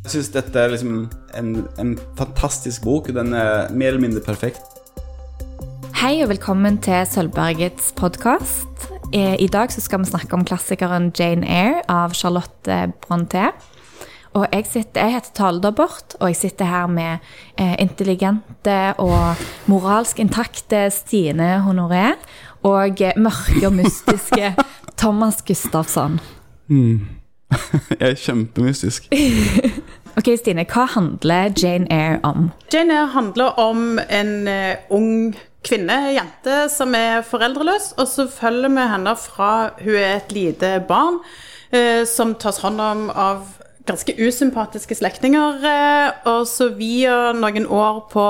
Jeg syns dette er liksom en, en fantastisk bok. Den er mer eller mindre perfekt. Hei og velkommen til Sølvbergets podkast. I dag så skal vi snakke om klassikeren Jane Eyre av Charlotte Brontë. Og jeg, sitter, jeg heter Tale Dobbert, og jeg sitter her med eh, intelligente og moralsk intakte Stine Honoré og eh, mørke og mystiske Thomas Gustafsson. Mm. jeg er kjempemystisk. ok, Stine, hva handler Jane Eyre om? Jane Eyre handler om en uh, ung kvinne, jente, som er foreldreløs, og så følger vi henne fra hun er et lite barn, eh, som tas hånd om av ganske usympatiske slektninger. Eh, og så via noen år på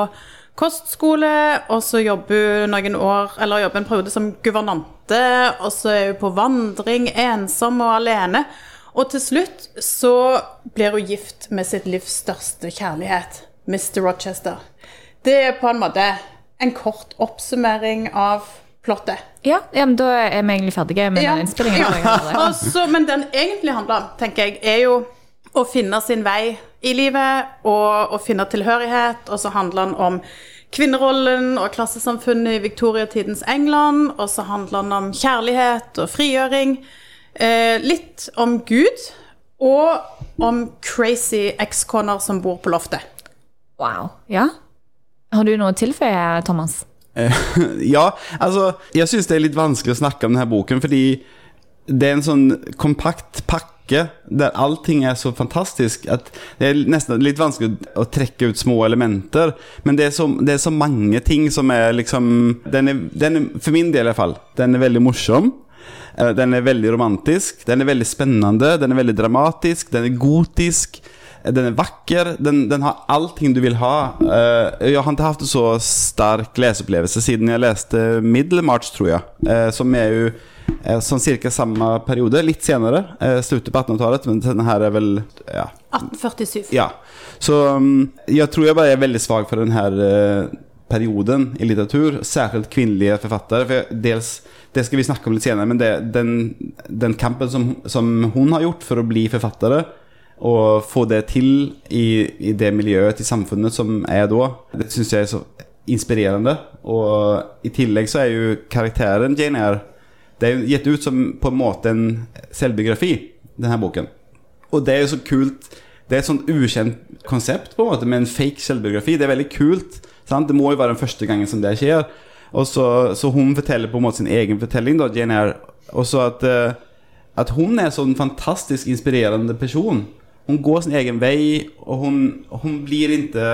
kostskole, og så jobber hun noen år, eller jobber en periode som guvernante, og så er hun på vandring, ensom og alene. Og til slutt så blir hun gift med sitt livs største kjærlighet, Mr. Rochester. Det er på en måte en kort oppsummering av plottet. Ja, ja men da er vi egentlig ferdige med ja. innspillingen. Ja. Også, men den egentlig handler om, tenker jeg, er jo å finne sin vei i livet og å finne tilhørighet. Og så handler den om kvinnerollen og klassesamfunnet i viktoriatidens England. Og så handler den om kjærlighet og frigjøring. Eh, litt om Gud. Og om crazy ekskoner som bor på loftet. Wow. Ja. Har du noe å tilføye, Thomas? Eh, ja, altså Jeg syns det er litt vanskelig å snakke om denne boken, fordi det er en sånn kompakt pakke pakke der allting er så fantastisk at det er nesten litt vanskelig å trekke ut små elementer. Men det er så, det er så mange ting som er liksom den er, den er, For min del, i hvert fall. Den er veldig morsom. Eh, den er veldig romantisk. Den er veldig spennende. Den er veldig dramatisk. Den er gotisk. Eh, den er vakker. Den, den har allting du vil ha. Eh, jeg har ikke hatt en så sterk leseopplevelse siden jeg leste Middelmarch, tror jeg. Som er jo sånn cirka samme periode, litt senere. Slutten på 1800-tallet, men denne her er vel ja. 1847. Ja. Så um, jeg tror jeg bare er veldig svak for denne perioden i litteratur. Særlig kvinnelige forfattere. For jeg, dels, det skal vi snakke om litt senere, men det, den, den, kampen som, som, hun har gjort for å bli forfattere, og få det til i, i det miljøet i samfunnet som er da, det syns jeg er så inspirerende. Og i tillegg så er jo karakteren Jane Eyre det er gitt ut som på en måte en selvbiografi, denne boken. Og det er jo så kult. Det er et sånt ukjent konsept på en måte med en fake selvbiografi. Det er veldig kult. Sant? Det må jo være den første gangen som det skjer. Og så, så hun forteller på en måte sin egen fortelling, da, Jane Eyre. Og så at, uh, at hun er sånn fantastisk inspirerende person. Hun går sin egen vei, og hun, hun blir ikke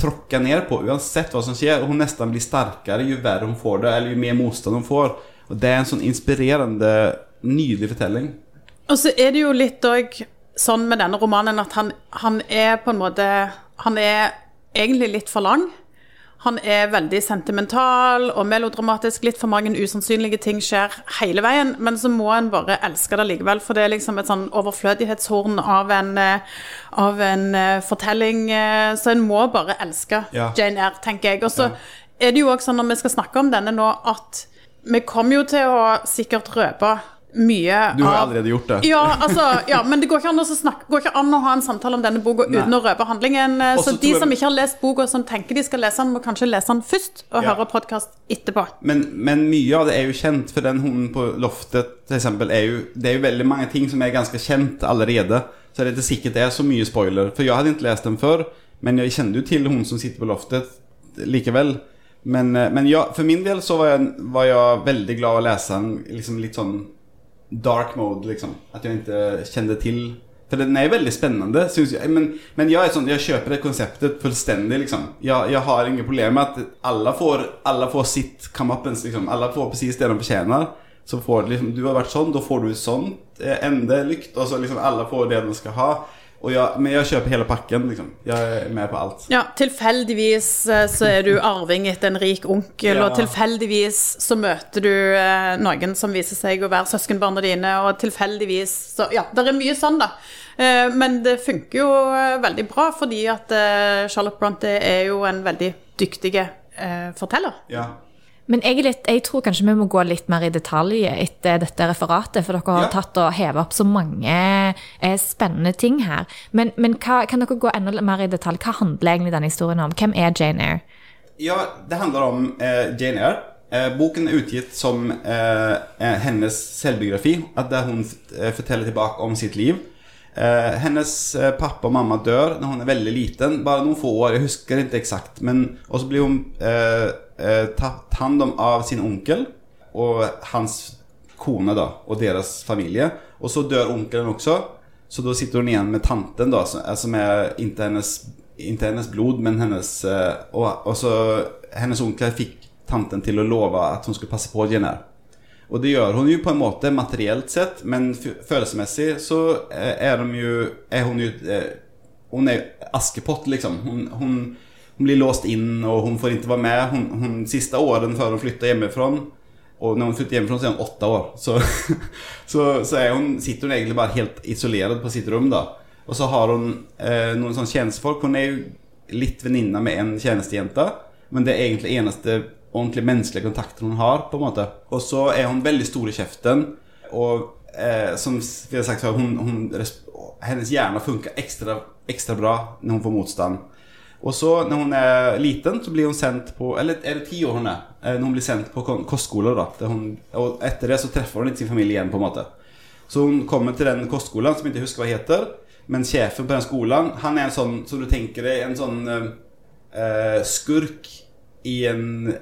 tråkka ned på uansett hva som skjer. Hun nesten blir sterkere jo verre hun får det, eller jo mer motstand hun får. Og det er en sånn inspirerende, nydelig fortelling. Og så er det jo litt òg sånn med denne romanen at han, han, er på en måte Han er egentlig litt for lang. Han er veldig sentimental og melodramatisk. Litt for mange usannsynlige ting skjer hele veien. Men så må en bare elske det likevel, for det er liksom et sånn overflødighetshorn av en, av en uh, fortelling. Uh, så en må bare elske ja. Jane Eyre, tenker jeg. Og så ja. er det jo òg sånn når vi skal snakke om denne nå, at vi kommer jo til å sikkert røpe mye av Du har av, allerede gjort det. Ja, altså, ja, men det går ikke, snakke, går ikke, an å ha en samtale om denne boka uten å røpe handlingen. Også så de som ikke har lest boka, som tenker de skal lese den, må kanskje lese den først, og ja. høre podkast etterpå. Men, men, mye av det er jo kjent, for den hunden på loftet, f.eks., er jo Det er jo veldig mange ting som er ganske kjent allerede. Så det er ikke sikkert det er så mye spoiler. For jeg hadde ikke lest den før, men jeg kjenner jo til hun som sitter på loftet likevel. Men, eh, men ja, for min del så var jeg, var jeg veldig glad å lese den liksom litt sånn dark mode, liksom. At jeg ikke kjente til For den er veldig spennende, syns jeg. Men, men jeg, sånn, jeg, kjøper det konseptet fullstendig, liksom. Jeg, jeg, har ingen problem med at alle får, alle får sitt comeuppance, liksom. Alle får presis det de fortjener. Så får liksom, du har vært sånn, da får du sånn ende, lykt, og så liksom alle får det de skal ha. Jeg, men jeg kjøper hele pakken, liksom. Jeg er med på alt. Ja, Tilfeldigvis eh, så er du arving etter en rik onkel, ja. og tilfeldigvis så møter du eh, noen som viser seg å være søskenbarna dine, og tilfeldigvis så Ja, det er mye sånn, da. Eh, men det funker jo veldig bra, fordi at Charlotte Bronte er jo en veldig dyktig forteller. Ja. Men jeg, litt, jeg tror kanskje vi må gå litt mer i detalj etter dette referatet, for dere har Ja. tatt og hevet opp så mange eh, spennende ting her. Men, men hva, kan dere gå enda mer i detalj? Hva handler egentlig denne historien om? Hvem er Jane Eyre? Ja, det handler om eh, Jane Eyre. Eh, boken er utgitt som eh, eh, hennes selvbiografi, at der hun eh, forteller tilbake om sitt liv. Eh, hennes pappa og mamma dør når hun er veldig liten, bare noen få år, jeg husker ikke eksakt. Men og så blir hun tatt hand om av sin onkel og hans kone da, og deres familie. Og så dør onkelen også, så da sitter hun igjen med tanten da, som, eh, er ikke hennes, ikke hennes blod, men hennes eh, og, og så hennes onkel fikk tanten til å love at hun skulle passe på Jenner. Og det gjør hun jo på en måte materielt sett, men følelsesmessig så eh, er, de jo, er hun jo eh, Hun er jo Askepott, liksom. Hun, hun, hun blir låst inn, og hun får ikke være med. Hun, hun, siste åren før hun flytter hjemmefra Og når hun flytter hjemmefra, så er hun åtte år. Så, så, så hun, sitter hun egentlig bare helt isolert på sitt rom, da. Og så har hun eh, noen sånne tjenestefolk. Hun er jo litt venninne med en tjenestejente, men det er egentlig eneste ordentlig menneskelige kontakten hun har, på en måte. Og så er hun veldig stor i kjeften, og eh, som vi har sagt før, hennes hjerne funker ekstra, ekstra bra når hun får motstand. Og så når hun er liten, så blir hun sendt på Eller er det ti år hun er? Eh, Når hun blir sendt på kostskole, da. Hun, og etter det så treffer hun ikke sin familie igjen, på en måte. Så hun kommer til den kostskolen, som jeg ikke husker hva heter. Men sjefen på den skolen, han er en sånn, som du tenker deg, en sånn eh, eh, skurk i en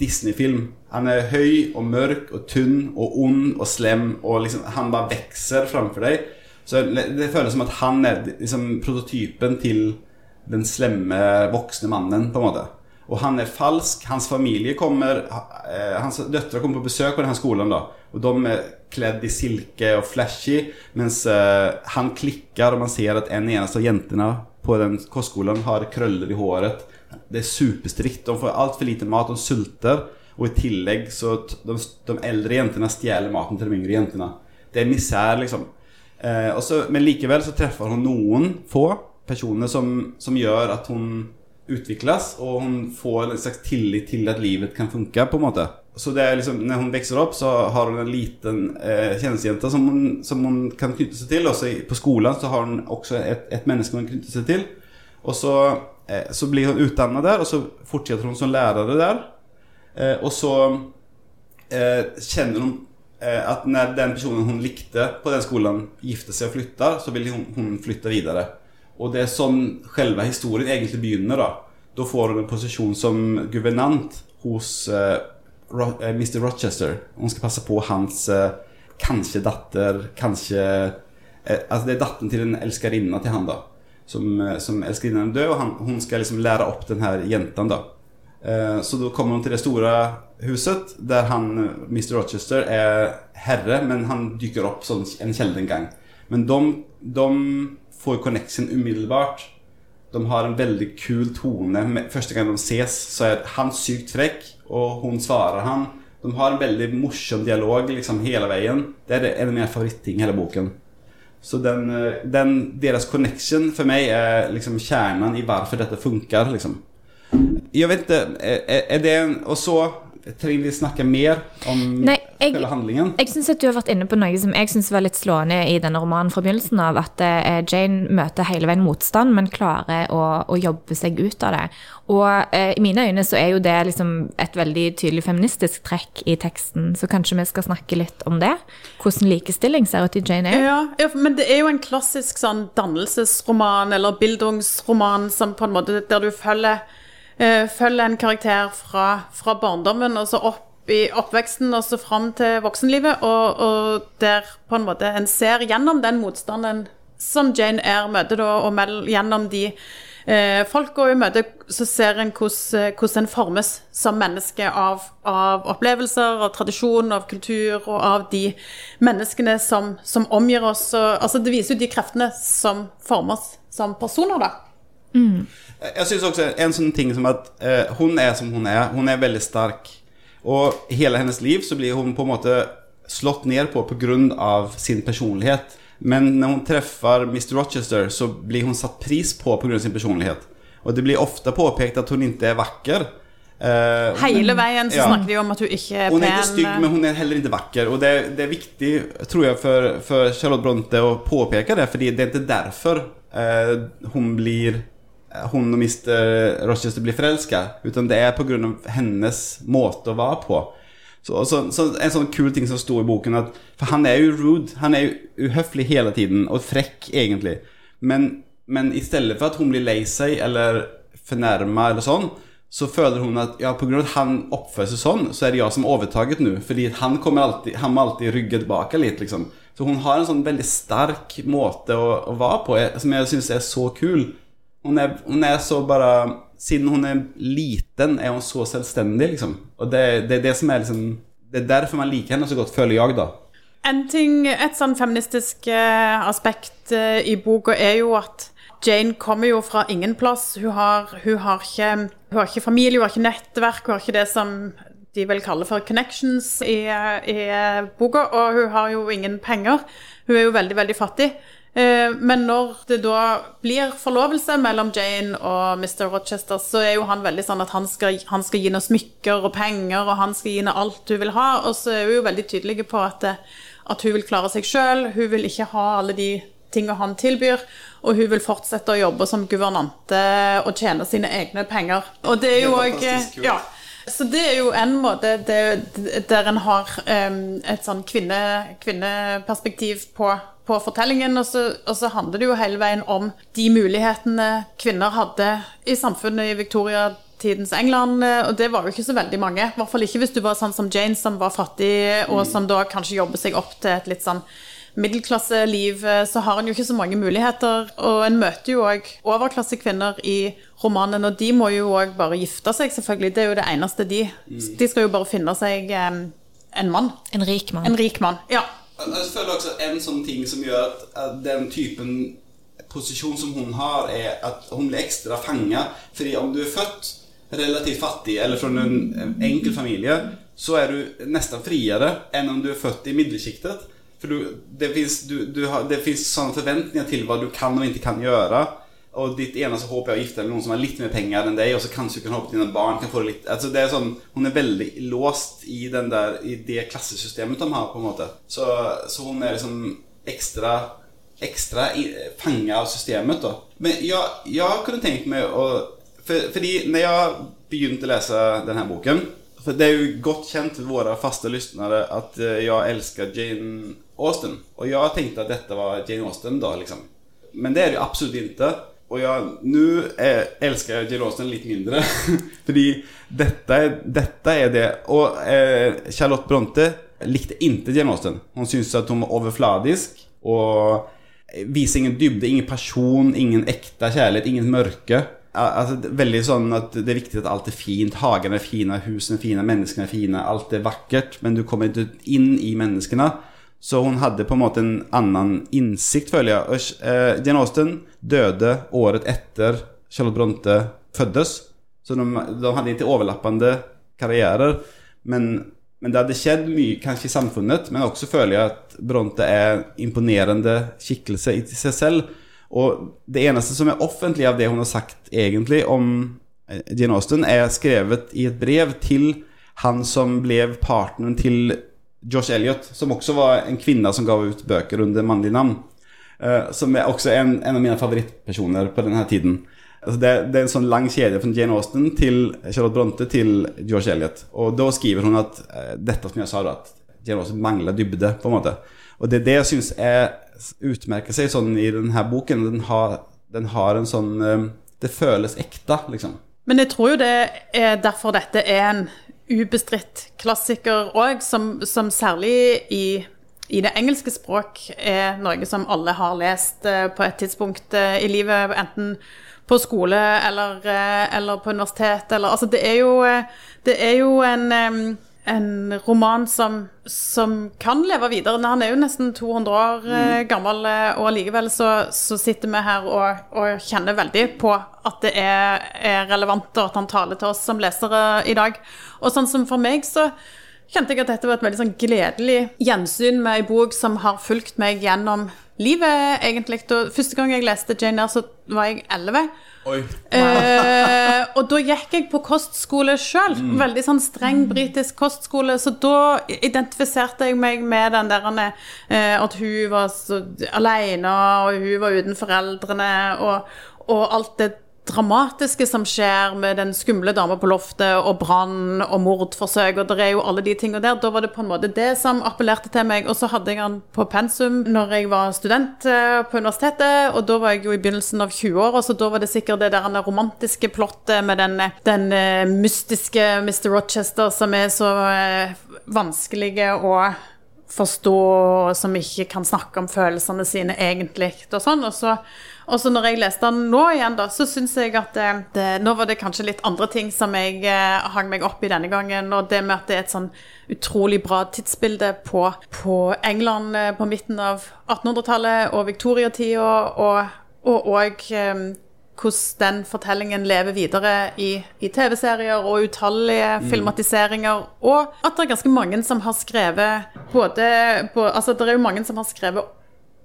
Disney-film. Han er høy og mørk og tynn og ond og slem, og liksom, han bare vokser framfor deg. Så det føles som at han er liksom prototypen til den slemme voksne mannen, på en måte. Og han er falsk. Hans familie kommer eh, Hans døtre kommer på besøk på denne skolen, da. Og de er kledd i silke og flashy, mens eh, han klikker, og man ser at en eneste av jentene på den kostskolen har krøller i håret. Det er superstrikt. De får altfor lite mat, de sulter. Og i tillegg så de, de eldre jentene stjeler maten til de yngre jentene. Det er misær, liksom. Eh, også, men likevel så treffer hun noen få personer som, som gjør at hun utvikles, og hun får en slags tillit til at livet kan funke, på en måte. Så det er liksom, når hun vokser opp, så har hun en liten eh, tjenestejente som som hun kan knytte seg til. Også på skolen så har hun også et, et menneske hun knytte seg til. Og så, eh, så blir hun utdannet der, og så fortsetter hun som lærer der. Eh, og så eh, kjenner hun eh, at når den personen hun likte på den skolen, gifter seg og flytter, så vil hun, hun flytte videre. Og det er sånn selve historien egentlig begynner. Da Da får hun en posisjon som guvernant hos uh, Ro uh, Mr. Rochester. Hun skal passe på hans uh, kanskje datter, kanskje eh, Altså det er datteren til en elskerinne til han, da. Som, eh, som elskerinnen er død, og han, hun skal liksom lære opp den her jenten, da. Eh, Så da kommer hun til det store huset, der han, Mr. Rochester, er herre, men han dukker opp som en sjelden gang. Men de, de får connection umiddelbart. De har en veldig kul tone. Første gang de ses, så er han sykt frekk, og hun svarer han. De har en veldig morsom dialog liksom hele veien. Det er en av mine favoritting i hele boken. Så den, eh, den, deres connection for meg er liksom kjernen i hvorfor dette funker. Liksom. Jeg vet ikke er, er det en, Og så trenger vi snakke mer om Nei, jeg- selve handlingen. Jeg synes at du har vært inne på noe som jeg synes var litt slående i denne romanen fra begynnelsen av, at eh, Jane møter hele veien motstand, men klarer å, å jobbe seg ut av det. Og eh, i mine øyne så er jo det liksom et veldig tydelig feministisk trekk i teksten, så kanskje vi skal snakke litt om det? Hvordan likestilling ser ut i Jane Eyre? Ja, ja, men det er jo en klassisk sånn dannelsesroman eller bildungsroman som på en måte der du følger, eh, følger en karakter fra, fra barndommen og så opp i oppveksten og så fram til voksenlivet, og, og der på en måte en ser gjennom den motstanden som Jane Eyre møter, da, og mell, gjennom de eh, folka hun møter, så ser en hvordan hvordan en formes som menneske av, av opplevelser, av tradisjon, av kultur og av de menneskene som, som omgir oss. Og, altså, det viser jo de kreftene som former oss som personer, da. Jeg syns også en sånn ting som at eh, hun er som hun er. Hun er veldig sterk. Og hele hennes liv så blir hun på en måte slått ned på pga. sin personlighet. Men når hun treffer Mr. Rochester, så blir hun satt pris på pga. sin personlighet. Og det blir ofte påpekt at hun ikke er vakker. Uh, Hele veien så Ja. snakker de om at hun ikke er pen. Hun er ikke stygg men hun er heller ikke vakker. Og det, det er viktig, tror jeg, for, for Charlotte Bronte å påpeke det. fordi det, er ikke derfor uh, hun blir hon och Mr Rochester blir forelsket Utan det är på grund av hennes måte att vara på. Så, så, så en sånn kul ting som står i boken at, for han er jo rude, han er jo uhøflig hele tiden og frekk, egentlig. Men, men stedet for at hun blir lei seg eller fornærma eller sånn, så føler hun at ja, av at han oppfører seg sånn, så er det jeg som har overtaget nå. Fordi han kommer alltid, han må alltid rygge tilbake litt, liksom. Så hun har en sånn veldig sterk måte å, å være på, eh, som jeg syns er så kul. Hun er, hun er så bare Siden hun er liten, er hun så selvstendig, liksom. Og det, det er det som er liksom Det er derfor man liker henne så godt, føler jeg, da. En ting, Et sånn feministisk eh, aspekt eh, i boka er jo at Jane kommer jo fra ingen plass. Hun har, hun har, ikke, hun har ikke familie, hun har ikke nettverk, hun har ikke det som de vil kalle for connections i, i boka, og hun har jo ingen penger. Hun er jo veldig, veldig fattig. Eh, Men når det da blir forlovelse mellom Jane og Mr. Rochester, så er jo han veldig sånn at han skal, han skal gi henne smykker og penger, og han skal gi henne alt hun vil ha. Og så er hun jo veldig tydelig på at, at hun vil klare seg sjøl. Hun vil ikke ha alle de tingene han tilbyr. Og hun vil fortsette å jobbe som guvernante og tjene sine egne penger. Og det er jo òg ja, så det er jo en måte det, der en har um, et sånn kvinne, kvinneperspektiv på, på fortellingen, og så, og så handler det jo hele veien om de mulighetene kvinner hadde i samfunnet i Victoria-tidens England, og det var jo ikke så veldig mange. I hvert fall ikke hvis du var sånn som Jane, som var fattig, og som da kanskje jobber seg opp til et litt sånn middelklasseliv, så har en jo ikke så mange muligheter. Og en møter jo òg overklassekvinner i romanen, og de må jo òg bare gifte seg, selvfølgelig. Det er jo det eneste de De skal jo bare finne seg en mann. En rik mann. En rik mann. Ja. Jeg føler også en sånn ting som gjør at, at den typen posisjon som hun har, er at hun blir ekstra fanga. Fordi om du er født relativt fattig eller fra en enkel familie, så er du nesten friere enn om du er født i middelsjiktet. For du, det fins det finns sånne forventninger til hva du kan og ikke kan gjøre. Og ditt eneste håp er å gifte deg med noen som har litt mer penger enn deg, og så kanskje du kan håpe dine barn kan få det litt altså det er sånn, Hun er veldig låst i, den der, i det klassesystemet de har, på en måte. Så, så hun er liksom ekstra ekstra fanga av systemet. da Men jeg, jeg kunne tenkt meg å for, Fordi når jeg begynte å lese denne boken For det er jo godt kjent til våre faste lyttere at eh, jeg elsker Jane Austen. Og jeg tenkte at dette var Jane Austen, då liksom. Men det er det absolut absolutt ikke. Og nu nå älskar jeg Jane Austen litt mindre. Fordi dette er, detta är det Og eh, Charlotte Bronte likte ikke Jane Austen. Hun syntes at hun var overfladisk. Og viser ingen dybde, ingen passion, ingen ekte kjærlighet, ingen mørke. Alltså, väldigt sånn at det er viktig at alt er fint. Hagene er fine, husene er fine, menneskene er fine. Alt er vakkert, men du kommer ikke inn i menneskene. Så hun hadde på en måte en annen innsikt, føler jeg. Eh, Jane Austen døde året etter Charlotte Bronte føddes. Så de, de hadde ikke overlappende karrierer. Men, men det hadde skjedd mye kanskje i samfunnet, men også føler jeg at Bronte er imponerende skikkelse i seg selv. Og det eneste som er offentlig av det hun har sagt egentlig om eh, Jane Austen, er skrevet i et brev til han som ble partneren til Josh Elliot, som også var en kvinne som ga ut bøker under mannlig navn. Eh, som er også en, en av mine favorittpersoner på denne tiden. Altså det, det er en sånn lang kjede fra Jane Austen til Charlotte Bronte til George Elliot. Og da skriver hun at eh, dette som jeg sa, da, at Jane Austen mangler dybde. på en måte. Og det er det jeg syns utmerker seg sånn i denne boken. Den har, den har en sånn eh, Det føles ekte, liksom. Men jeg tror jo det er derfor dette er en ubestridt klassiker òg, som, som særlig i, i det engelske språk er noe som alle har lest eh, på et tidspunkt eh, i livet, enten på skole eller, eh, eller på universitet, eller Altså, det er jo, det er jo en en roman som, som, kan leve videre. Han er jo nesten 200 år eh, mm. gammel, eh, og likevel så, så sitter vi her og, og, kjenner veldig på at det er, er, relevant, og at han taler til oss som lesere i dag. Og sånn som for meg, så kjente jeg at dette var et veldig sånn gledelig gjensyn med ei bok som har fulgt meg gjennom livet, egentlig. Og første gang jeg leste Jane Eyre, så var jeg 11. Eh, og da gikk jeg på kostskole sjøl. Veldig sånn streng britisk kostskole. Så da identifiserte jeg meg med den der eh, at hun var så aleine, og hun var uten foreldrene, og, og alt det dramatiske som skjer med den skumle dama på loftet, og brann og mordforsøk, og det er jo alle de tingene der. Da var det på en måte det som appellerte til meg. Og så hadde jeg han på pensum når jeg var student eh, på universitetet, og da var jeg jo i begynnelsen av 20-åra, så da var det sikkert det der romantiske plottet med den, den eh, mystiske Mr. Rochester som er så vanskelig vanskelige å forstå, som ikke kan snakke om følelsene sine egentlig, og sånn. Og så og så når jeg leste den nå igjen, da, så syns jeg at det, det, nå var det kanskje litt andre ting som jeg eh, hang meg opp i denne gangen. Og det med at det er et sånn utrolig bra tidsbilde på, på England eh, på midten av 1800-tallet og viktoriatida, og òg eh, hvordan den fortellingen lever videre i, i TV-serier og utallige mm. filmatiseringer. Og at det er ganske mange som har skrevet både på, Altså, det er jo mange som har skrevet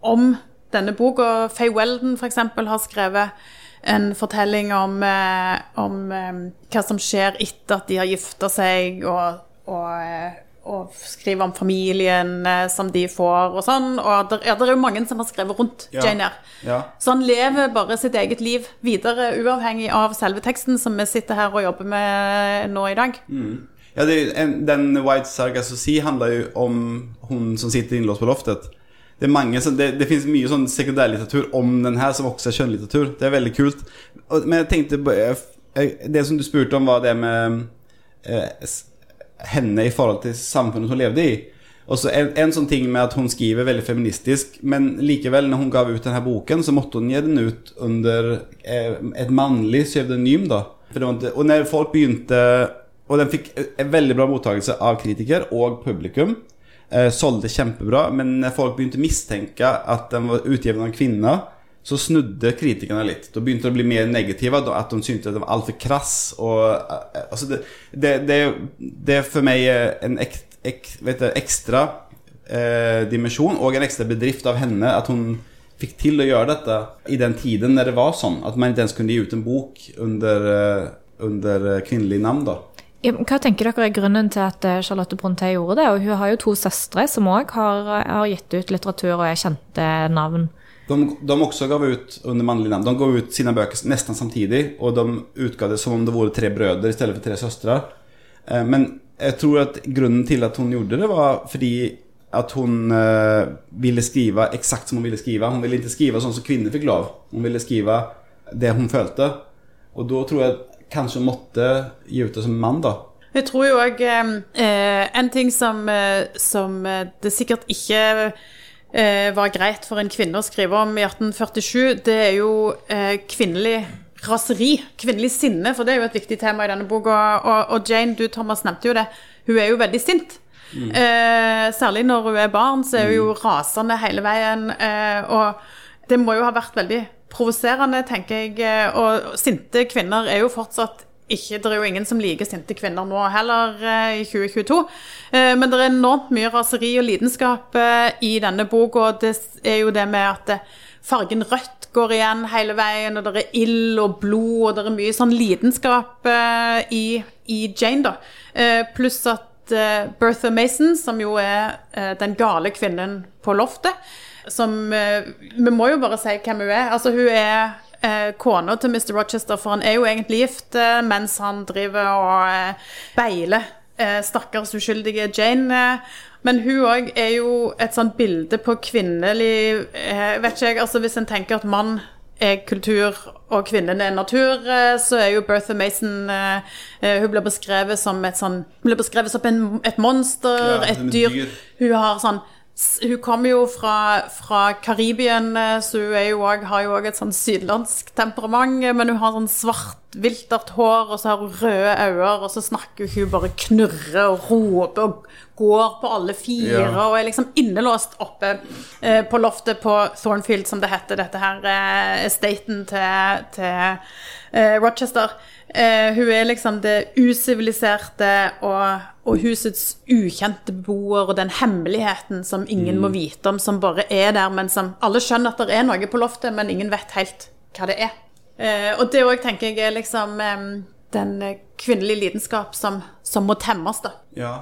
om denne boka. Faye Weldon f.eks. har skrevet en fortelling om, eh, om, eh, hva som skjer etter at de har gifta seg, og, og, eh, og, skriver om familien som de får, og sånn. Og det, ja, det er jo mange som har skrevet rundt ja. Jane Eyre. Ja. Så han lever bare sitt eget liv videre, uavhengig av selve teksten som vi sitter her og jobber med nå i dag. Mm. Ja, det, Den White Sargassy handler jo om hun som sitter innlåst på loftet det, mange, det, det finnes mye sånn sekundærlitteratur om den her, som også er kjønnlitteratur. Det er veldig kult. Men jeg tenkte Det som du spurte om, var det med eh, henne i forhold til samfunnet hun levde i. Også en, en, sånn ting med at hun skriver veldig feministisk, men likevel, når hun gav ut denne boken, så måtte hun gi den ut under eh, et mannlig pseudonym, da. Og når folk begynte Og den fikk en veldig bra mottakelse av kritiker og publikum eh, solgte kjempebra, men når folk begynte å mistenke at den var utgitt av en kvinne, så snudde kritikerne litt. Da begynte de å bli mer negative, at de syntes den var altfor krass. Og, eh, altså det, det, det, det, er for meg en ek, ek, du, ekstra eh, dimensjon og en ekstra bedrift av henne at hun fikk til å gjøre dette i den tiden når det var sånn. At man ikke ens kunne gi ut en bok under, eh, under kvinnelig navn. da hva tenker dere er grunnen til at eh, Charlotte Brontë gjorde det? Og hun har jo to søstre som òg har, har, gitt ut litteratur og er kjente navn. De, de også gav ut under mannlig navn. De ga ut sine bøker nesten samtidig, og de utga det som om det var tre brødre i stedet for tre søstre. Eh, men jeg tror at grunnen til at hun gjorde det, var fordi at hun ville skrive eksakt som hun ville skrive. Hun ville ikke skrive sånn som kvinner fikk lov. Hun ville skrive det hun følte. Og da tror jeg kanskje måtte gi ut det som mann, da. Jeg tror jo òg eh, En ting som, eh, som, eh, det sikkert ikke eh, var greit for en kvinne å skrive om i 1847, det er jo eh, kvinnelig raseri, kvinnelig sinne, for det er jo et viktig tema i denne boka. Og, og Jane, du Thomas nevnte jo det, hun er jo veldig sint. Mm. Eh, særlig når hun er barn, så er hun jo mm. rasende hele veien. og det må jo ha vært veldig provoserende, tenker jeg. Eh, og sinte kvinner er jo fortsatt ikke, Det er jo ingen som liker sinte kvinner nå heller, eh, i 2022. Eh, men det er enormt mye raseri og lidenskap i denne boka. Det er jo det med at fargen rødt går igjen hele veien, og det er ild og blod, og det er mye sånn lidenskap i, i Jane, da. Pluss at Bertha Mason, som jo er den gale kvinnen på loftet, som eh, Vi må jo bare si hvem hun er. Altså, hun er eh, kona til Mr. Rochester, for han er jo egentlig gift eh, mens han driver og eh, beiler eh, stakkars uskyldige Jane. Eh, men hun òg er jo et sånt bilde på kvinnelig Vet ikke jeg, altså Hvis en tenker at mann er kultur og kvinnen er natur, så er jo Bertha Mason Hun blir beskrevet som et sånn Hun blir beskrevet som en, et monster, ja, et dyr. dyr. Hun har sånn hun kommer jo fra, fra Karibien, eh, så hun jo også, har jo òg et sånn sydlandsk temperament. Men hun har sånn svart, viltert hår, og så har hun røde øyne, og så snakker hun bare knurrer og roper og går på alle fire ja. og er liksom innelåst oppe eh, på loftet på Thornfield, som det heter, dette her eh, estaten til, til eh, Rochester. Eh, hun er liksom det usiviliserte og, og husets ukjente beboer og den hemmeligheten som ingen må vite om, som bare er der, men som alle skjønner at det er noe på loftet, men ingen vet helt hva det er. Eh, og det òg tenker jeg er liksom eh, den kvinnelige lidenskap som, som må temmes, da. Ja.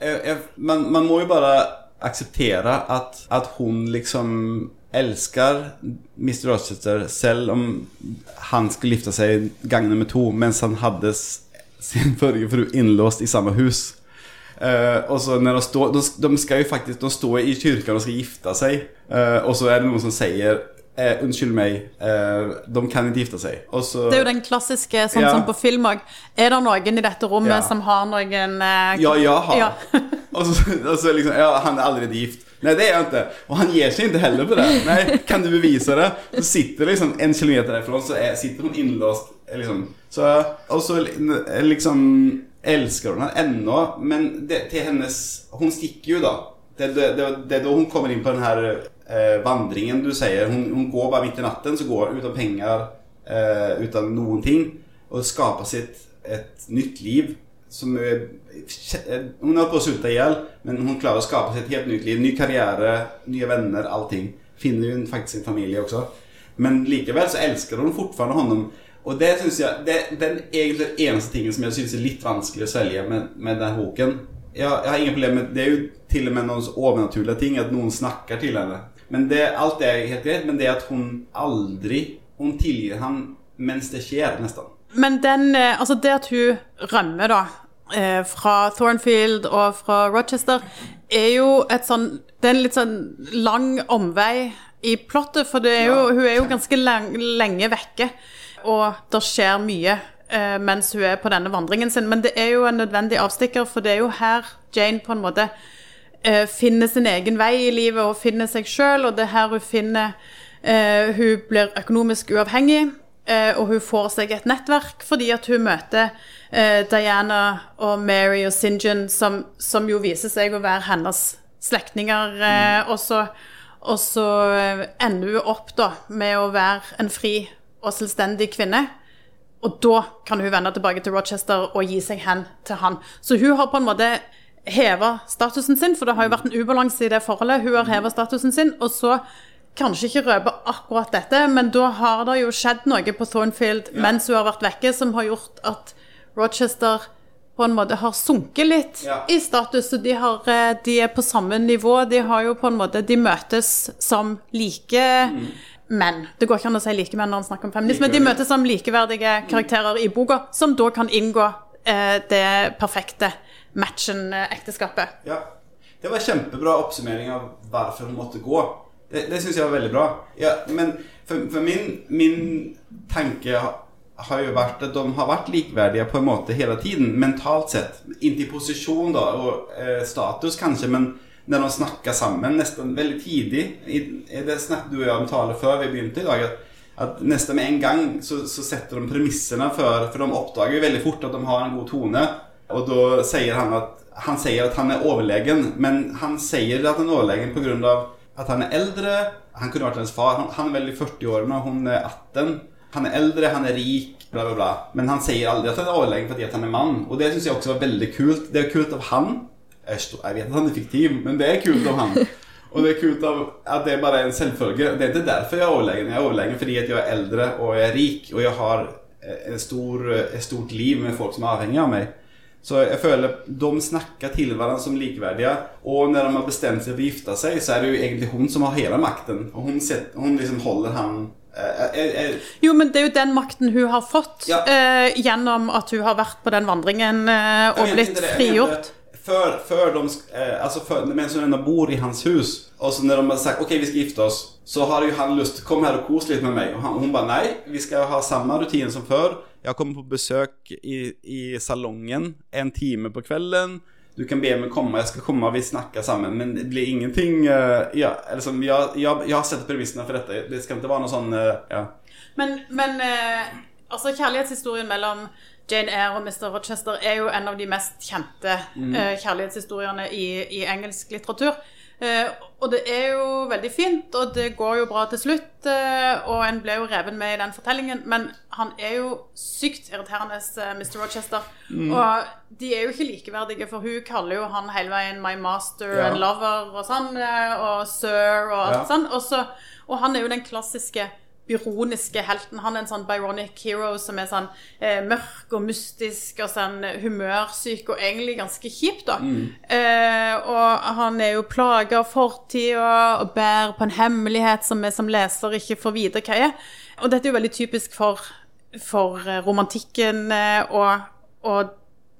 Jeg, jeg, man, man må jo bare akseptere at, at hun liksom elsker Mr. Rochester selv om han skulle gifte seg gang nummer to mens han hadde sin forrige fru innlåst i samme hus. Uh, og så når de står de, de skal jo faktisk De står i kirken og skal gifte seg, uh, og så er det noen som sier eh, Unnskyld meg, eh, de kan ikke gifte seg. Også, Det er jo den klassiske, sånn Ja. som på film òg. Er det noen i dette rommet Ja. som har noen eh, Ja, jeg har. Ja. och, så, og så liksom, ja, han er allerede gift. Nei, det er han ikke. Og han gir seg ikke heller på det. Nei, kan du bevise det? Så sitter liksom en kilometer derfra, så er, sitter hun innlåst. Liksom. Så, og så liksom elsker hun han ennå, Men det, til hennes, Hun stikker jo, da. Det, det, det, är då hon kommer inn på den her eh, vandringen du sier. Hun, hun, går bare midt i natten, så går hun uten penger, eh, noen ting og skaper sitt et nytt liv. Som är, hon er på att sluta ihjäl, men hon klarar att skapa sig ett helt nytt liv. Ny karriär, nya vänner, allting. Finner ju faktiskt sin familj också. Men likevel så elsker hun fortfarande honom. Og det synes jeg Det den egentlig eneste tingen som jeg synes er litt vanskelig å svelge med, med den boken. Jeg, jeg har ingen problem med Det er jo til og med noen overnaturlige ting, at noen snakker til henne. Men det, Alt det er helt greit, men det at hun aldri Hun tilgir han mens det skjer, nesten. Men den, eh, altså det at hun rømmer da, fra Thornfield og fra Rochester, er jo et sånn Det er en litt sånn lang omvei i plottet, for er jo, hun er jo ganske lang, lenge vekke, og det skjer mye eh, mens hun er på denne vandringen sin. Men det er jo en nødvendig avstikker, for det er jo her Jane på en måte eh, finner sin egen vei i livet og finner seg sjøl, og det er her hun finner eh, Hun blir økonomisk uavhengig. Eh, og hun får seg et nettverk fordi at hun møter eh, Diana og Mary og St. som, som jo viser seg å være hennes slektninger. Eh, og så, og så ender hun opp da med å være en fri og selvstendig kvinne. Og da kan hun vende tilbake til Rochester og gi seg hen til han. Så hun har på en måte heva statusen sin, for det har jo vært en ubalanse i det forholdet. Hun har heva statusen sin, og så kanskje ikke røpe akkurat dette, men da har det jo skjedd noe på Thornfield mens hun har vært vekke, som har gjort at Rochester på en måte har sunket litt Ja. i status, og de, har, eh, de er på samme nivå. De har jo på en måte De møtes som like menn. Det går ikke an å si like menn når en snakker om feminisme. De møtes som likeverdige karakterer i boka, som da kan inngå eh, det perfekte matchen-ekteskapet. Ja. Det var en kjempebra oppsummering av hvorfor hun måtte gå. Det, det syns jeg var veldig bra. Ja, men for, for min, min tanke har jo vært at de har vært likeverdige på en måte hele tiden, mentalt sett. Inntil posisjon da, og eh, status kanskje, men når de snakker sammen nesten veldig tidlig i Det snakket du og jeg om tale før vi begynte i dag. at, at nesten med en gang så, så setter de premissene for For de oppdager jo veldig fort at de har en god tone. Og da sier han at han sier at han er overlegen, men han sier at han er overlegen pga. At han er eldre. Han kunne vært hennes far. Han, er veldig i 40-årene, hun er 18. Han er eldre, han er rik, bla, bla, bla. Men han sier aldri at han er overlegen fordi at han er mann. Og det syns jeg også var veldig kult. Det er kult av han. Jeg, vet at han er fiktiv, men det er kult av han. Og det er kult av at det bare er en selvfølge. Det er ikke derfor jeg er overlegen. Jeg er overlegen fordi at jeg er eldre og jeg er rik, og jeg har eh, en stor, et stort liv med folk som er avhengig av meg. Så jeg føler de snakker til hverandre som likeverdige. Og når de har bestemt seg for å gifte seg, så er det jo egentlig hun som har hele makten. Og hun, set, hun liksom holder han eh, eh, eh, Jo, men det er jo den makten hun har fått Ja. eh, gjennom at hun har vært på den vandringen eh, og blitt det, frigjort. Før, för de, eh, alltså för, mens hun ennå bor i hans hus Og så når de har sagt ok, vi skal gifte oss Så har jo han lyst Kom her og kos litt med meg Og han, hun bare nei, vi skal ha samme rutine som før Jeg kommer på besøk i, i salongen En time på kvelden Du kan be meg komme, jeg skal komme Vi snakker sammen, men det blir ingenting uh, Ja, liksom, jeg, jeg, jeg har sett premissene for dette Det skal ikke være noe sånn uh, Ja, Men, men uh, altså kjærlighetshistorien mellom Jane Eyre og Mr. Rochester er jo en av de mest kjente Mm. kjærlighetshistoriene i, i engelsk litteratur. Eh, og det er jo veldig fint, og det går jo bra til slutt. eh, og en ble jo reven med i den fortellingen, men han er jo sykt irriterende, eh, Mr. Rochester. Og de er jo ikke likeverdige, for hun kaller jo han hele veien 'my master Ja. and lover' og sånn, og 'sir' og alt Ja. sånn. Og, så, og han er jo den klassiske byroniske helten. Han er en sånn Byronic hero som er sånn eh, mørk og mystisk og sånn humørsyk og egentlig ganske kjip, da. Eh, og han er jo plaga av fortida og bærer på en hemmelighet som vi som leser ikke får vite hva er. Og dette er jo veldig typisk for, for eh, romantikken, eh, og, og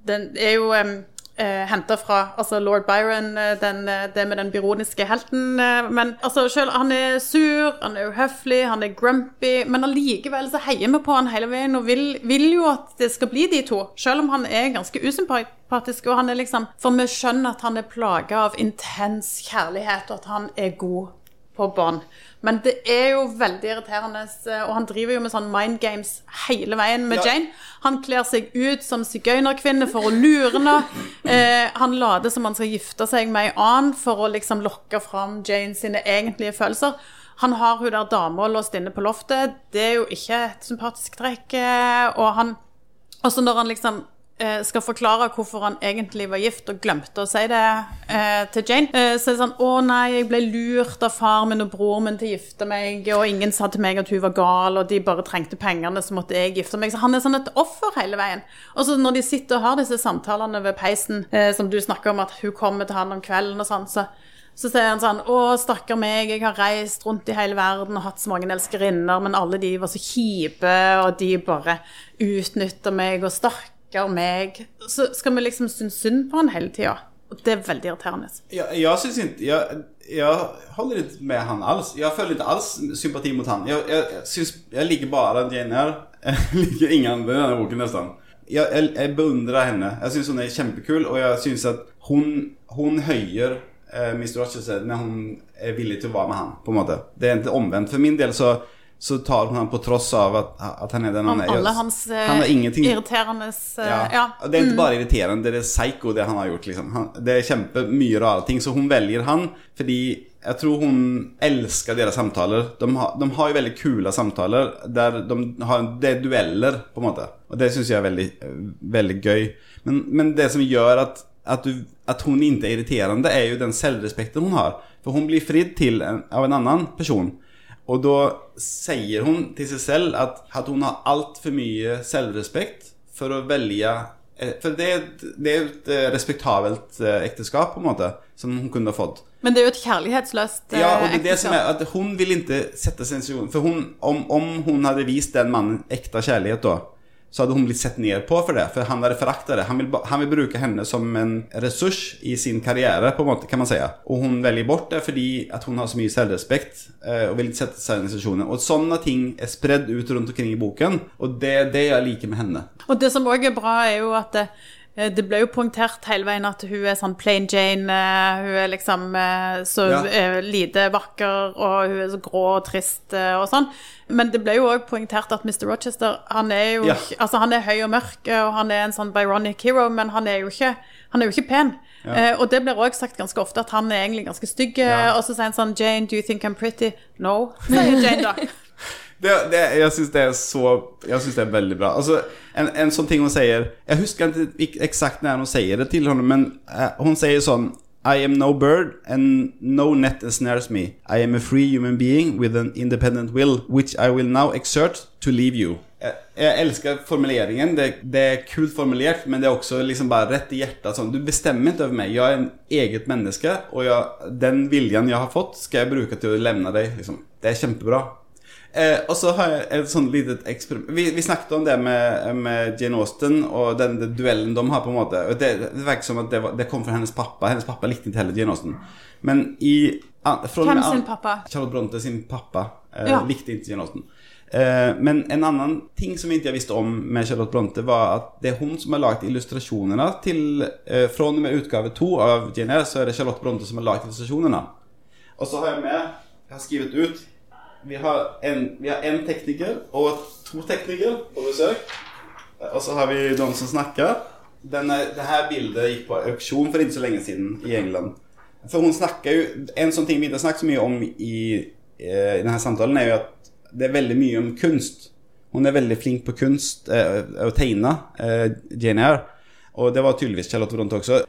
den er jo eh, eh, henta fra altså lord Byron, eh, den, eh, det med den byroniske helten. eh, men altså, selv, han er sur, han er uhøflig, han er grumpy, men allikevel så heier vi på han hele veien og vil, vil jo at det skal bli de to. Selv om han er ganske usympatisk, og han er liksom For vi skjønner at han er plaga av intens kjærlighet, og at han er god på bånn. Men det er jo veldig irriterende, eh, og han driver jo med sånn mind games hele veien med Ja. Jane. Han kler seg ut som sigøynerkvinne for å lure henne. Eh, han later som han skal gifte seg med ei annen for å liksom lokke fram Jane sine egentlige følelser. Han har hun der dama låst inne på loftet. Det er jo ikke et sympatisk trekk. eh, Og han også når han liksom skal forklare hvorfor han egentlig var gift, og glemte å si det eh, til Jane, eh, så er det sånn 'Å nei, jeg ble lurt av far min og bror min til å gifte meg', og ingen sa til meg at hun var gal, og de bare trengte pengene, så måtte jeg gifte meg. Så han er sånn et offer hele veien. Og så når de sitter og har disse samtalene ved peisen, eh, som du snakker om at hun kommer til han om kvelden og sånn, så så sier han sånn Å, stakkar meg, jeg har reist rundt i hele verden og hatt så mange elskerinner, men alle de var så kjipe, og de bare utnytter meg, og stakkar meg. Så skal vi liksom synes synd på han hele tida. Og det er veldig irriterende. Ja, jeg syns ikke jeg, jeg, holder ikke med han alls. Jeg føler ikke alls sympati mot han. Jeg, jeg, synes, jeg liker bare Jane her. Jeg liker ingen andra i den boken nesten. Jeg, jeg, jeg beundrer henne. Jeg syns hun er kjempekul, og jeg syns at hun, hun høyer eh, Mr. Rochester når hun er villig til å være med han på en måte. Det er ikke omvendt. For min del så, så tar hun ham på tross av at, at han er den han han er. alle hans eh, han irriterende eh, ja. ja. Det er ikke bare irriterende, det er psycho det han har gjort. liksom han, Det er kjempemye rare ting. Så hun velger han fordi jeg tror hun elsker deres samtaler. De har, de har jo veldig kule samtaler der de har, det er dueller, på en måte. Og det syns jeg er veldig, veldig gøy. Men, men det som gjør at, at, du, at hun ikke er irriterende, er jo den selvrespekten hun har. For hun blir fridd til en, av en annen person. Og da sier hun til seg selv at, at hun har altfor mye selvrespekt for å velge eh, For det, et- det er et eh, respektabelt eh, ekteskap, på en måte, som hun kunne ha fått. Men det er jo et kjærlighetsløst Ja, og det er det som er at hun vil ikke sette seg i en situasjon For hun, om, om hun hadde vist den mannen ekte kjærlighet da, så hadde hun blitt sett ned på for det. For han hadde foraktet det. Han vil, han vil bruke henne som en ressurs i sin karriere, på en måte, kan man si. Og hun velger bort det fordi at hun har så mye selvrespekt eh, og vil ikke sette seg i den situasjonen. Og sånne ting er spredd ut rundt omkring i boken, og det er det jeg liker med henne. Og det som òg er bra, er jo at det, eh, ble jo poengtert hele veien at hun er sånn plain Jane. eh, Hun er liksom eh, så Ja. lite vakker, og hun er så grå og trist og sånn. Men det ble jo òg poengtert at Mr. Rochester han er jo Ja. altså han er høy og mørk, og han er en sånn Byronic hero, men han er jo ikke, han er jo ikke pen. Eh, og det blir òg sagt ganske ofte at han er egentlig ganske stygg. Ja. Og så sier han sånn Jane, do you think I'm pretty? No, sier Jane da. Det, det, jeg syns det er så Jeg synes det er veldig bra. Altså, en, en sånn ting hun sier Jeg husker ikke ik- eksakt når hun sier det til henne, men uh, hun sier sånn I am no bird, and no net ensnares me. I am a free human being with an independent will, which I will now exert to leave you. Jeg, jeg elsker formuleringen. Det, det er kult formulert, men det er også liksom bare rett i hjertet. Sånn, du bestemmer ikke over meg. Jeg er en eget menneske, og jeg, den viljen jeg har fått, skal jeg bruke til å levne deg. Liksom. Det er kjempebra. Eh, og så har jeg et sånn litet eksperiment vi, vi snakket om det med, med Jane Austen og den, den duellen de har, på en måte. Og det, det virker som at det, var, det kom fra hennes pappa. Hennes pappa likte ikke heller Jane Austen. Men i Hvem sin pappa? Charlotte Bronte sin pappa eh, Ja. likte ikke Jane Austen. Eh, men en annen ting som ikke jeg visste om med Charlotte Bronte, var at det er hun som har lagd illustrasjonene til eh, Fra og med utgave to av Jane Eyre, så er det Charlotte Bronte som har lagd illustrasjonene. Og så har jeg med Jeg har skrevet ut Vi har en, vi har en tekniker og to teknikere på besøk. Og så har vi noen som snakker. Denne, dette bildet gikk på auksjon for ikke så lenge siden i England. For hun snakker jo En sånn ting vi ikke har snakket så mye om i, eh, i denne samtalen, er jo at det er veldig mye om kunst. Hun er veldig flink på kunst, eh, å tegne, eh, Jane Eyre. Og det var tydeligvis Charlotte Bronte også.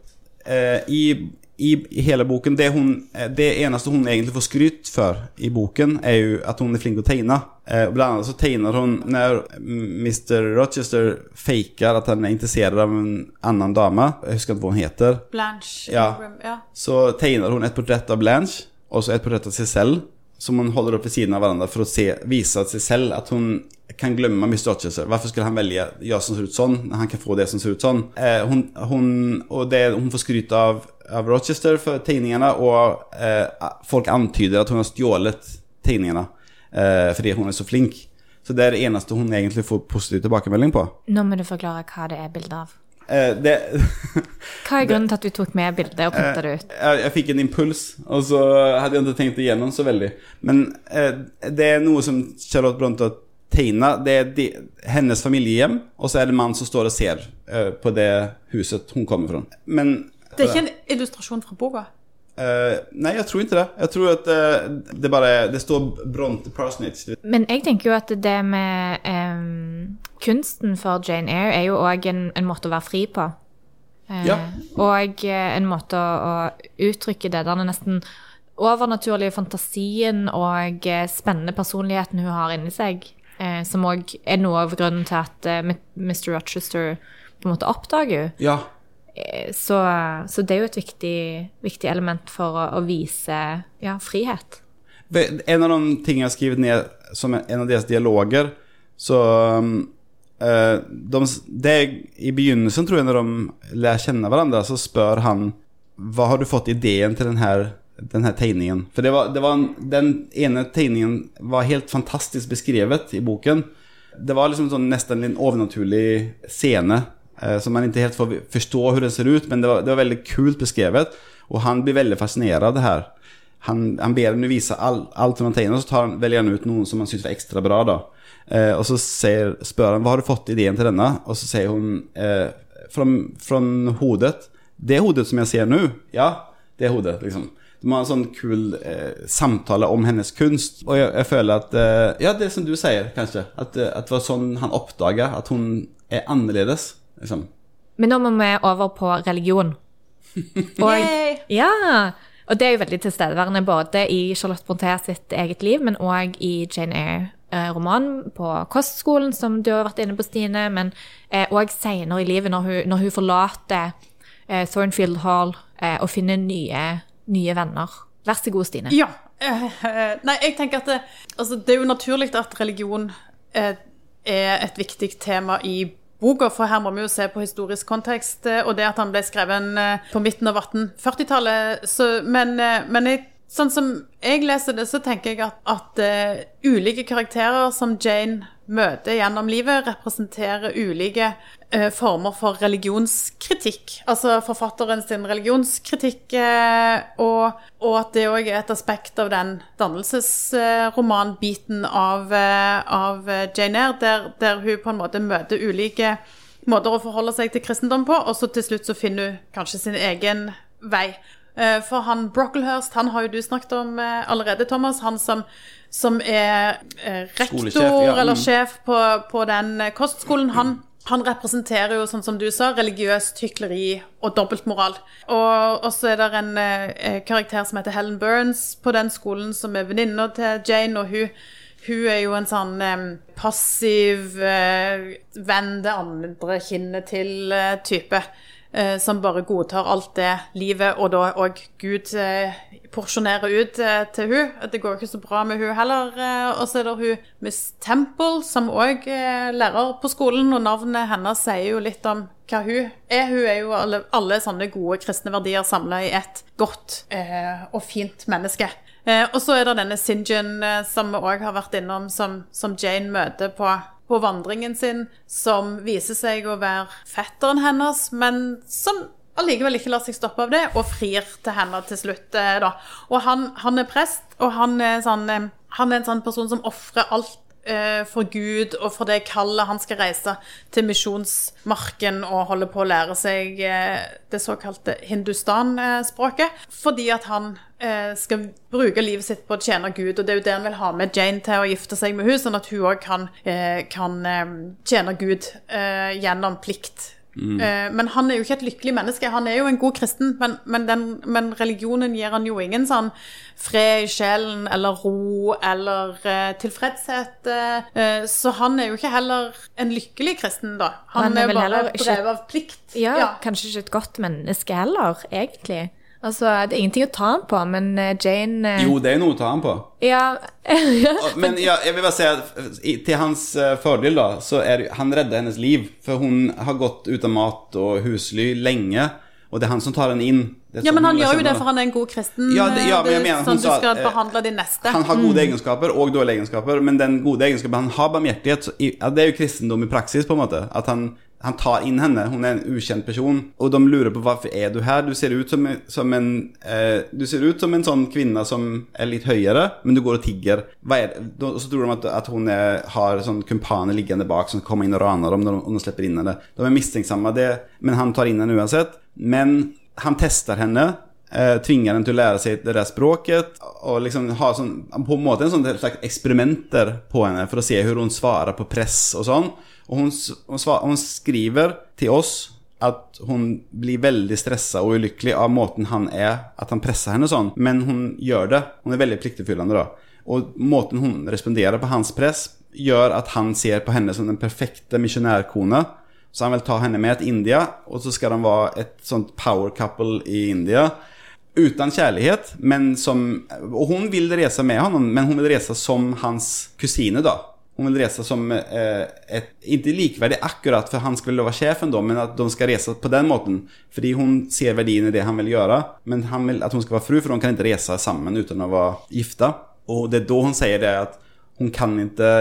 Eh, i, i, hele boken det, hun, det eneste hun egentlig får skryt for i boken, er jo at hun er flink til å tegne. Eh, blant annet så tegner hun Når Mr. Rochester faker at han er interessert av en annen dame Jeg husker ikke hva hun heter. Blanche Ja. Ja. Så tegner hun et portrett av Blanche, og så et portrett av seg selv, som hun holder opp ved siden av hverandre for å se, vise seg selv at hun kan glemme Mr. Rochester. Hvorfor skulle han velge jeg som ser ut sånn, når han kan få det som ser ut sånn? Eh, hun, hun, og det, hun får skryt av, av Rochester for tegningene, og eh, folk antyder at hun har stjålet tegningene eh, fordi hun er så flink. Så det er det eneste hun egentlig får positiv tilbakemelding på. Nå må du forklare hva det er bilde av. Eh, det Hva er grunnen til at du tok med bildet og printa det ut? jeg, jeg fikk en impuls, og så hadde jeg ikke tenkt igjennom så veldig. Men eh, det er noe som Charlotte Bronte har tegna. Det er de, hennes familiehjem, og så er det en mann som står og ser eh, på det huset hun kommer fra. Men Det er ikke en illustrasjon fra boka. Uh, Nei, jeg tror ikke det. Jeg tror at uh, det bare Det står Bronte Parsonage. Men jeg tenker jo at det med um, kunsten for Jane Eyre er jo òg en, en måte å være fri på. Uh, Ja. Og en måte å, å uttrykke det der nesten overnaturlige fantasien og spennende personligheten hun har inni seg. Eh, som òg er noe av grunnen til at Mr. Rochester på en måte oppdager henne. Ja. Eh, Så, så det er jo et viktig, viktig element for å, å vise ja, frihet. En av de tingene jeg har skrevet ned som en av deres dialoger, så um, eh, de, det I begynnelsen, tror jeg, når de lærer kjenne hverandre, så spør han Hva har du fått ideen til denne, denne tegningen? For det var, det var en, den ene tegningen var helt fantastisk beskrevet i boken. Det var liksom sånn nesten en overnaturlig scene eh, som man ikke helt får forstå hvordan den ser ut, men det var, det var veldig kult beskrevet. Og han blir av det her. Han, han ber henne vise all, som han tegner, og så tar han, velger han ut noen som han syns var ekstra bra. da. Eh, og så sier, spør han hva har du fått ideen til denne, og så sier hun eh, fra, fra hodet. Det hodet som jeg ser nå, ja, det hodet. liksom. De har en sånn kul eh, samtale om hennes kunst. Og jeg, jeg føler at eh, Ja, det som du sier, kanskje. At, eh, at det var sånn han oppdaga at hun er annerledes. Liksom. Men nå må vi over på religion. Og, ja, og det er jo veldig tilstedeværende både i Charlotte Brontë sitt eget liv, men òg i Jane Eyre-romanen på kostskolen, som du har vært inne på, Stine, men òg eh, seinere i livet, når hun, når hun forlater eh, Thornfield Hall eh, og finner nye, nye venner. Vær så god, Stine. Ja. eh, eh, nei, jeg tenker at det, altså, det er jo naturlig at religion eh, er et viktig tema i boka, for her må vi jo se på historisk kontekst, eh, og det at han ble skrevet eh, på midten av 1840-tallet. Men, eh, men jeg, sånn som jeg leser det, så tenker jeg at, at uh, ulike karakterer som Jane møter gjennom livet, representerer ulike eh, former for religionskritikk. Altså forfatteren sin religionskritikk, eh, og, og at det òg er et aspekt av den dannelsesromanbiten av, eh, av Jane Eyre, der, der hun på en måte møter ulike måter å forholde seg til kristendom på, og så til slutt så finner hun kanskje sin egen vei. Eh, For han Brocklehurst, han har jo du snakket om eh, allerede, Thomas. Han som, som er eh, rektor ja, eller mm. sjef på, på den eh, kostskolen. Han, han representerer jo, sånn som du sa, religiøst hykleri og dobbeltmoral. Og så er det en eh, karakter som heter Helen Burns på den skolen, som er venninna til Jane, og hun hun er jo en sånn eh, passiv, eh, venn det andre kinnet til-type. Eh, som bare godtar alt det livet og da òg Gud eh, porsjonerer ut eh, til hun. Det går ikke så bra med hun heller. Eh, og så er det hun Miss Temple, som òg er lærer på skolen, og navnet hennes sier jo litt om hva hun er. Hun er jo alle, alle sånne gode kristne verdier samla i et godt eh, og fint menneske. Eh, og så er det denne Sinjin, eh, som vi òg har vært innom, som, som Jane møter på, på vandringen sin, som viser seg å være fetteren hennes, men som allikevel ikke lar seg stoppe av det, og frir til henne til slutt. Eh, da. Og han, han er prest, og han er, sånn, eh, han er en sånn person som ofrer alt for Gud og for det kallet han skal reise til misjonsmarken og holde på å lære seg eh, det såkalte hindustan-språket. Fordi at han eh, skal bruke livet sitt på å tjene Gud, og det er jo det han vil ha med Jane til å gifte seg med henne, sånn at hun òg kan, eh, kan eh, tjene Gud eh, gjennom plikt. Eh, Men han er jo ikke et lykkelig menneske. Han er jo en god kristen, men, men, den, men religionen gir han jo ingen sånn fred i sjelen eller ro eller uh, tilfredshet. eh, så han er jo ikke heller en lykkelig kristen, da. Han, Han er er, bare drevet av plikt. Ja, kanskje ikke et godt menneske heller, egentlig. Altså, det er ingenting å ta han på, men eh, Jane eh, Jo, det er noe å ta han på. Ja. Men ja, jeg vil bare si at til hans eh, fordel, da, så er det- han redder hennes liv. For hun har gått uten mat og husly lenge, og det er han som tar henne inn. Ja, sånn men han gjør jo det for han er en god kristen. Ja, det- ja, men jeg er mener, sånn du skal eh, behandle din neste. Han har gode egenskaper og dårlige egenskaper, men den gode egenskapen Han har barmhjertighet. så i- Ja, det er jo kristendom i praksis, på en måte. At han, han tar inn henne. Hun er en ukjent person. Og de lurer på hvorfor er du her. Du ser ut som, som en eh, Du ser ut som en sånn kvinne som er litt høyere, men du går og tigger. Er? Og så tror de at, at hun er, har sånn kumpaner liggende bak som kommer inn og raner dem når de, slipper inn henne. De er mistenksomme, men han tar inn henne uansett. Men han tester henne. Eh, tvinger henne til å lære seg det der språket. Og liksom ha sånn, på en måte en sånn slags eksperimenter på henne for å se hvordan hun svarer på press og sånn. Og hun, hun, svar, hun skriver til oss at hun blir veldig stressa og ulykkelig av måten han er, at han presser henne sånn. Men hun gjør det. Hun er veldig pliktefyllende, da. Og måten hun responderer på hans press, gjør at han ser på henne som den perfekte misjonærkone. Så han vil ta henne med til India, og så skal de være et sånt power couple i India. Uten kjærlighet, men som Og hun vil reise med honom, men hun vil reise som hans kusine, da. Hun vil reise som eh, et Ikke likeverdig akkurat, for han skal vel være sjefen da, men at de skal reise på den måten. Fordi hun ser verdien i det han vil gjøre, men han vil at hun skal være fru, for de kan ikke reise sammen uten å være gifta. Og det er da hun sier det at hun kan ikke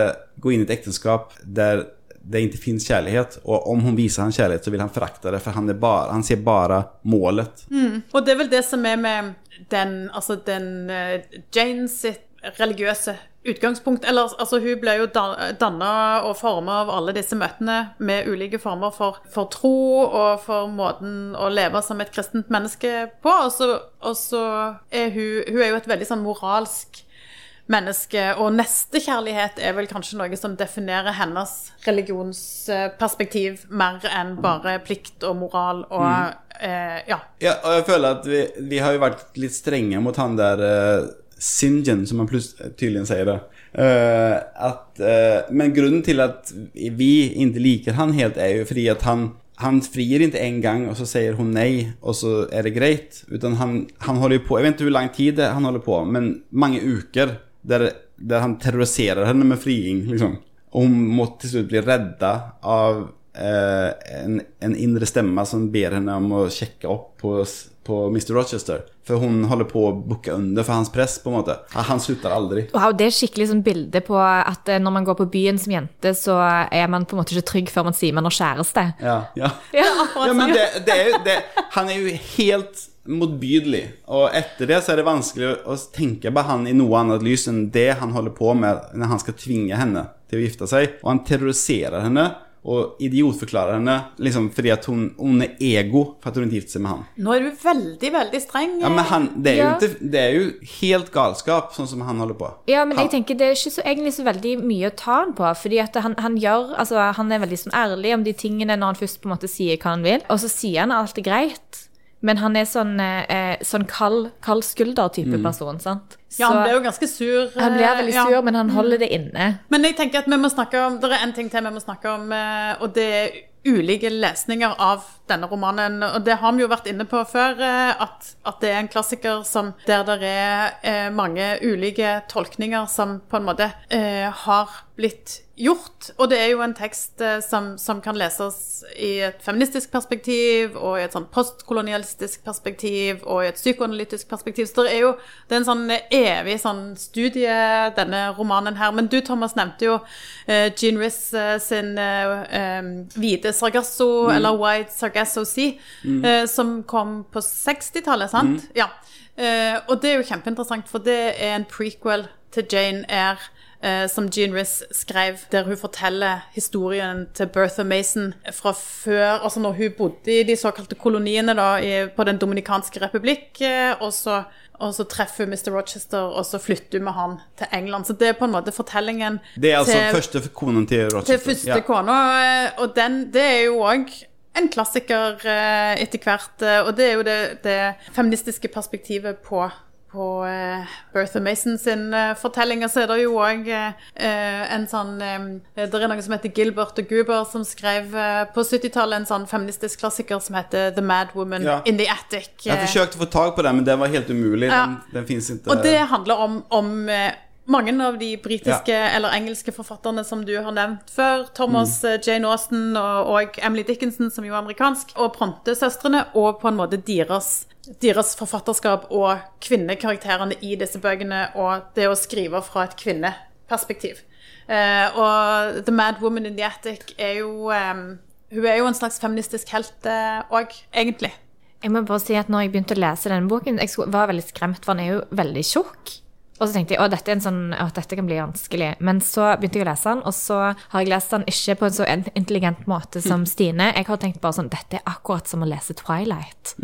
gå inn i et ekteskap der det ikke finnes kjærlighet. Og om hun viser han kjærlighet, så vil han förakta det, for han, bare, han ser bare målet. Og det er vel det som er med den, altså den eh, Jane sitt religiøse utgangspunkt. Eller, altså, hun ble jo danna og forma av alle disse møtene med ulike former for, for tro og for måten å leve som et kristent menneske på. Og så er hun Hun er jo et veldig sånn moralsk menneske, og nestekjærlighet er vel kanskje noe som definerer hennes religionsperspektiv mer enn bare plikt og moral og eh, ja. Ja, og jeg føler at vi, vi har jo vært litt strenge mot han der uh, Sinjen, som han tydeligvis sier det. Uh, at, uh, men grunnen til at vi ikke liker han helt, er jo fordi at han han frier ikke en gang, og så sier hun nei, og så er det greit. Utan han, han holder jo på Jeg vet ikke hvor lang tid det han holder på, men mange uker der, der han terroriserer henne med friing, liksom. Og hun må til slutt bli redda av eh, en, en indre stemme som ber henne om å sjekke opp på, på Mr. Rochester. For hun holder på å bukke under for hans press, på en måte. Han, slutter aldri. Wow, det er skikkelig sånn bilde på at eh, når man går på byen som jente, så er man på en måte ikke trygg før man sier man har kjæreste. Ja, ja. Ja, ja men det, det er jo det, Han er jo helt motbydelig. Og etter det så er det vanskelig å tenke på han i noe annet lys enn det han holder på med når han skal tvinge henne til å gifte seg. Og han terroriserer henne og idiotforklarer henne liksom fordi at hun, hun er ego for at hun ikke gifter seg med han. Nå er du veldig, veldig streng. Ja, men han, det, er jo Ja. ikke, det er jo helt galskap, sånn som han holder på. Ja, men Han- jeg tenker det er ikke så, egentlig så veldig mye å ta han på. Fordi at han, han gjør Altså, han er veldig sånn ærlig om de tingene når han først på en måte sier hva han vil. Og så sier han alt er greit. Men han er sånn, eh, sånn kald, kald skulder-type person, sant? Ja, han blir jo ganske sur. han blir veldig eh, sur, ja. men han holder det inne. Men jeg tenker at vi må snakke om Det er en ting til vi må snakke om, eh, og det er ulike lesninger av denne romanen. Og det har vi jo vært inne på før, eh, at, at det er en klassiker som, der det er eh, mange ulike tolkninger som på en måte eh, har blitt gjort. Og det er jo en tekst eh, som, som kan leses i et feministisk perspektiv, og i et sånn postkolonialistisk perspektiv, og i et psykoanalytisk perspektiv. Så det er jo det er en sånn evig sånn studie, denne romanen her. Men du, Thomas, nevnte jo uh, Jean Riss uh, sin uh, eh, hvite Sargasso, eller White Sargasso Sea, eh, som kom på 60-tallet, sant? Ja. Eh, og det er jo kjempeinteressant, for det er en prequel til Jane Eyre. Eh, som Jean Riss skrev, der hun forteller historien til Bertha Mason fra før, altså når hun bodde i de såkalte koloniene da, i, på Den dominikanske republikk, eh, og så og så treffer hun Mr. Rochester, og så flytter hun med han til England. Så det er på en måte fortellingen Det er altså til, første konen til Rochester. til første kona. eh, Og den, det er jo òg en klassiker eh, etter hvert. Og det er jo det, det feministiske perspektivet på, på eh, Bertha Mason sin eh, fortelling. Og så er det jo òg en sånn eh, Det er noe som heter Gilbert og Guber, som skrev eh, på 70-tallet en sånn feministisk klassiker som heter The Mad Woman Ja. in the Attic. Jeg forsøkte å få tag på den, men den var helt umulig. Ja. Den, den ikke. Og det handler om, om eh, mange av de britiske eller engelske forfatterne som du har nevnt før. Thomas mm. Jane Austen og, og Emily Dickinson, som jo er amerikansk, og Bronte-søstrene, og på en måte deres, deres forfatterskap og kvinnekarakterene i disse bøkene, og det å skrive fra et kvinneperspektiv. Eh, og The Mad Woman in the Attic er jo eh, Hun er jo en slags feministisk helt òg, egentlig. Jeg må bare si at når jeg begynte å lese denne boken, jeg var veldig skremt, for den er jo veldig tjukk. Og så tenkte jeg at dette, sånn, dette kan bli vanskelig. Men så begynte jeg å lese den, og så har jeg lest den ikke på en så intelligent måte som Stine. Jeg har tenkt bare sånn, dette er akkurat som å lese Twilight.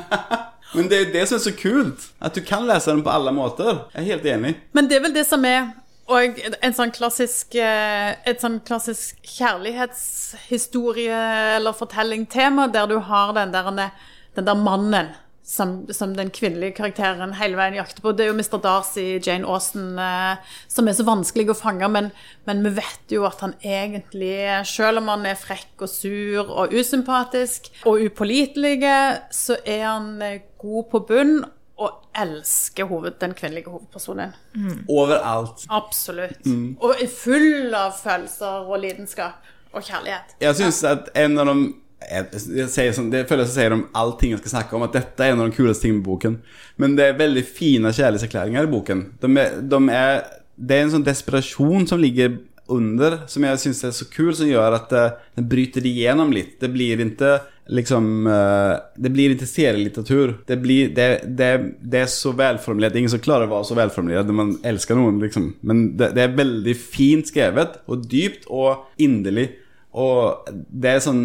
Men det er jo det som er så kult. At du kan lese den på alle måter. Jeg er helt enig. Men det er vel det som er og en sånn klassisk, eh, et sånn klassisk kjærlighetshistorie eller fortelling-tema, der du har den der, den der mannen som, som den kvinnelige karakteren hele veien jakter på. Det er jo Mr. Darcy, Jane Austen, eh, som er så vanskelig å fange, men, men vi vet jo at han egentlig, selv om han er frekk og sur og usympatisk og upålitelig, så er han eh, god på bunn og elsker hoved, den kvinnelige hovedpersonen. Overalt. Absolutt. Og er full av følelser og lidenskap og kjærlighet. Jeg syns at en av de jag jeg, som, det följer så sier om allting jeg skal snakke om, at dette er en av de kuleste tingene med boken. Men det er veldig fine kjærlighetserklæringer i boken. De er, de er, det er en sånn desperation som ligger under, som jeg syns er så kul, som gjør at den bryter igjennom litt. Det blir ikke liksom, eh, det blir ikke serielitteratur. Det, blir, det, det, det er så velformulert. det er ingen som klarer å være så velformulert når man elsker noen, liksom. Men det, det er veldig fint skrevet, og dypt og inderligt. Og det er sånn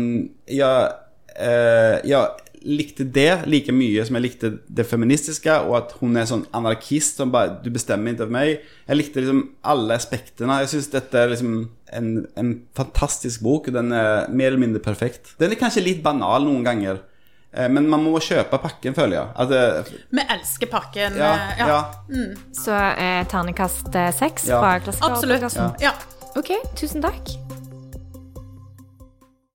Jeg, eh, ja likte det like mye som jeg likte det feministiske, og at hun er sånn anarkist som bare Du bestemmer ikke over meg. Jeg likte liksom alle aspektene. Jeg syns dette er liksom en, en fantastisk bok. Den er mer eller mindre perfekt. Den er kanskje litt banal noen ganger, eh, men man må kjøpe pakken, føler jeg. At det, Vi elsker pakken. ja, ja. ja. Så eh, ternekast eh, seks Ja. fra klassikerpodkasten. Absolutt. Ja. Ok, tusen takk.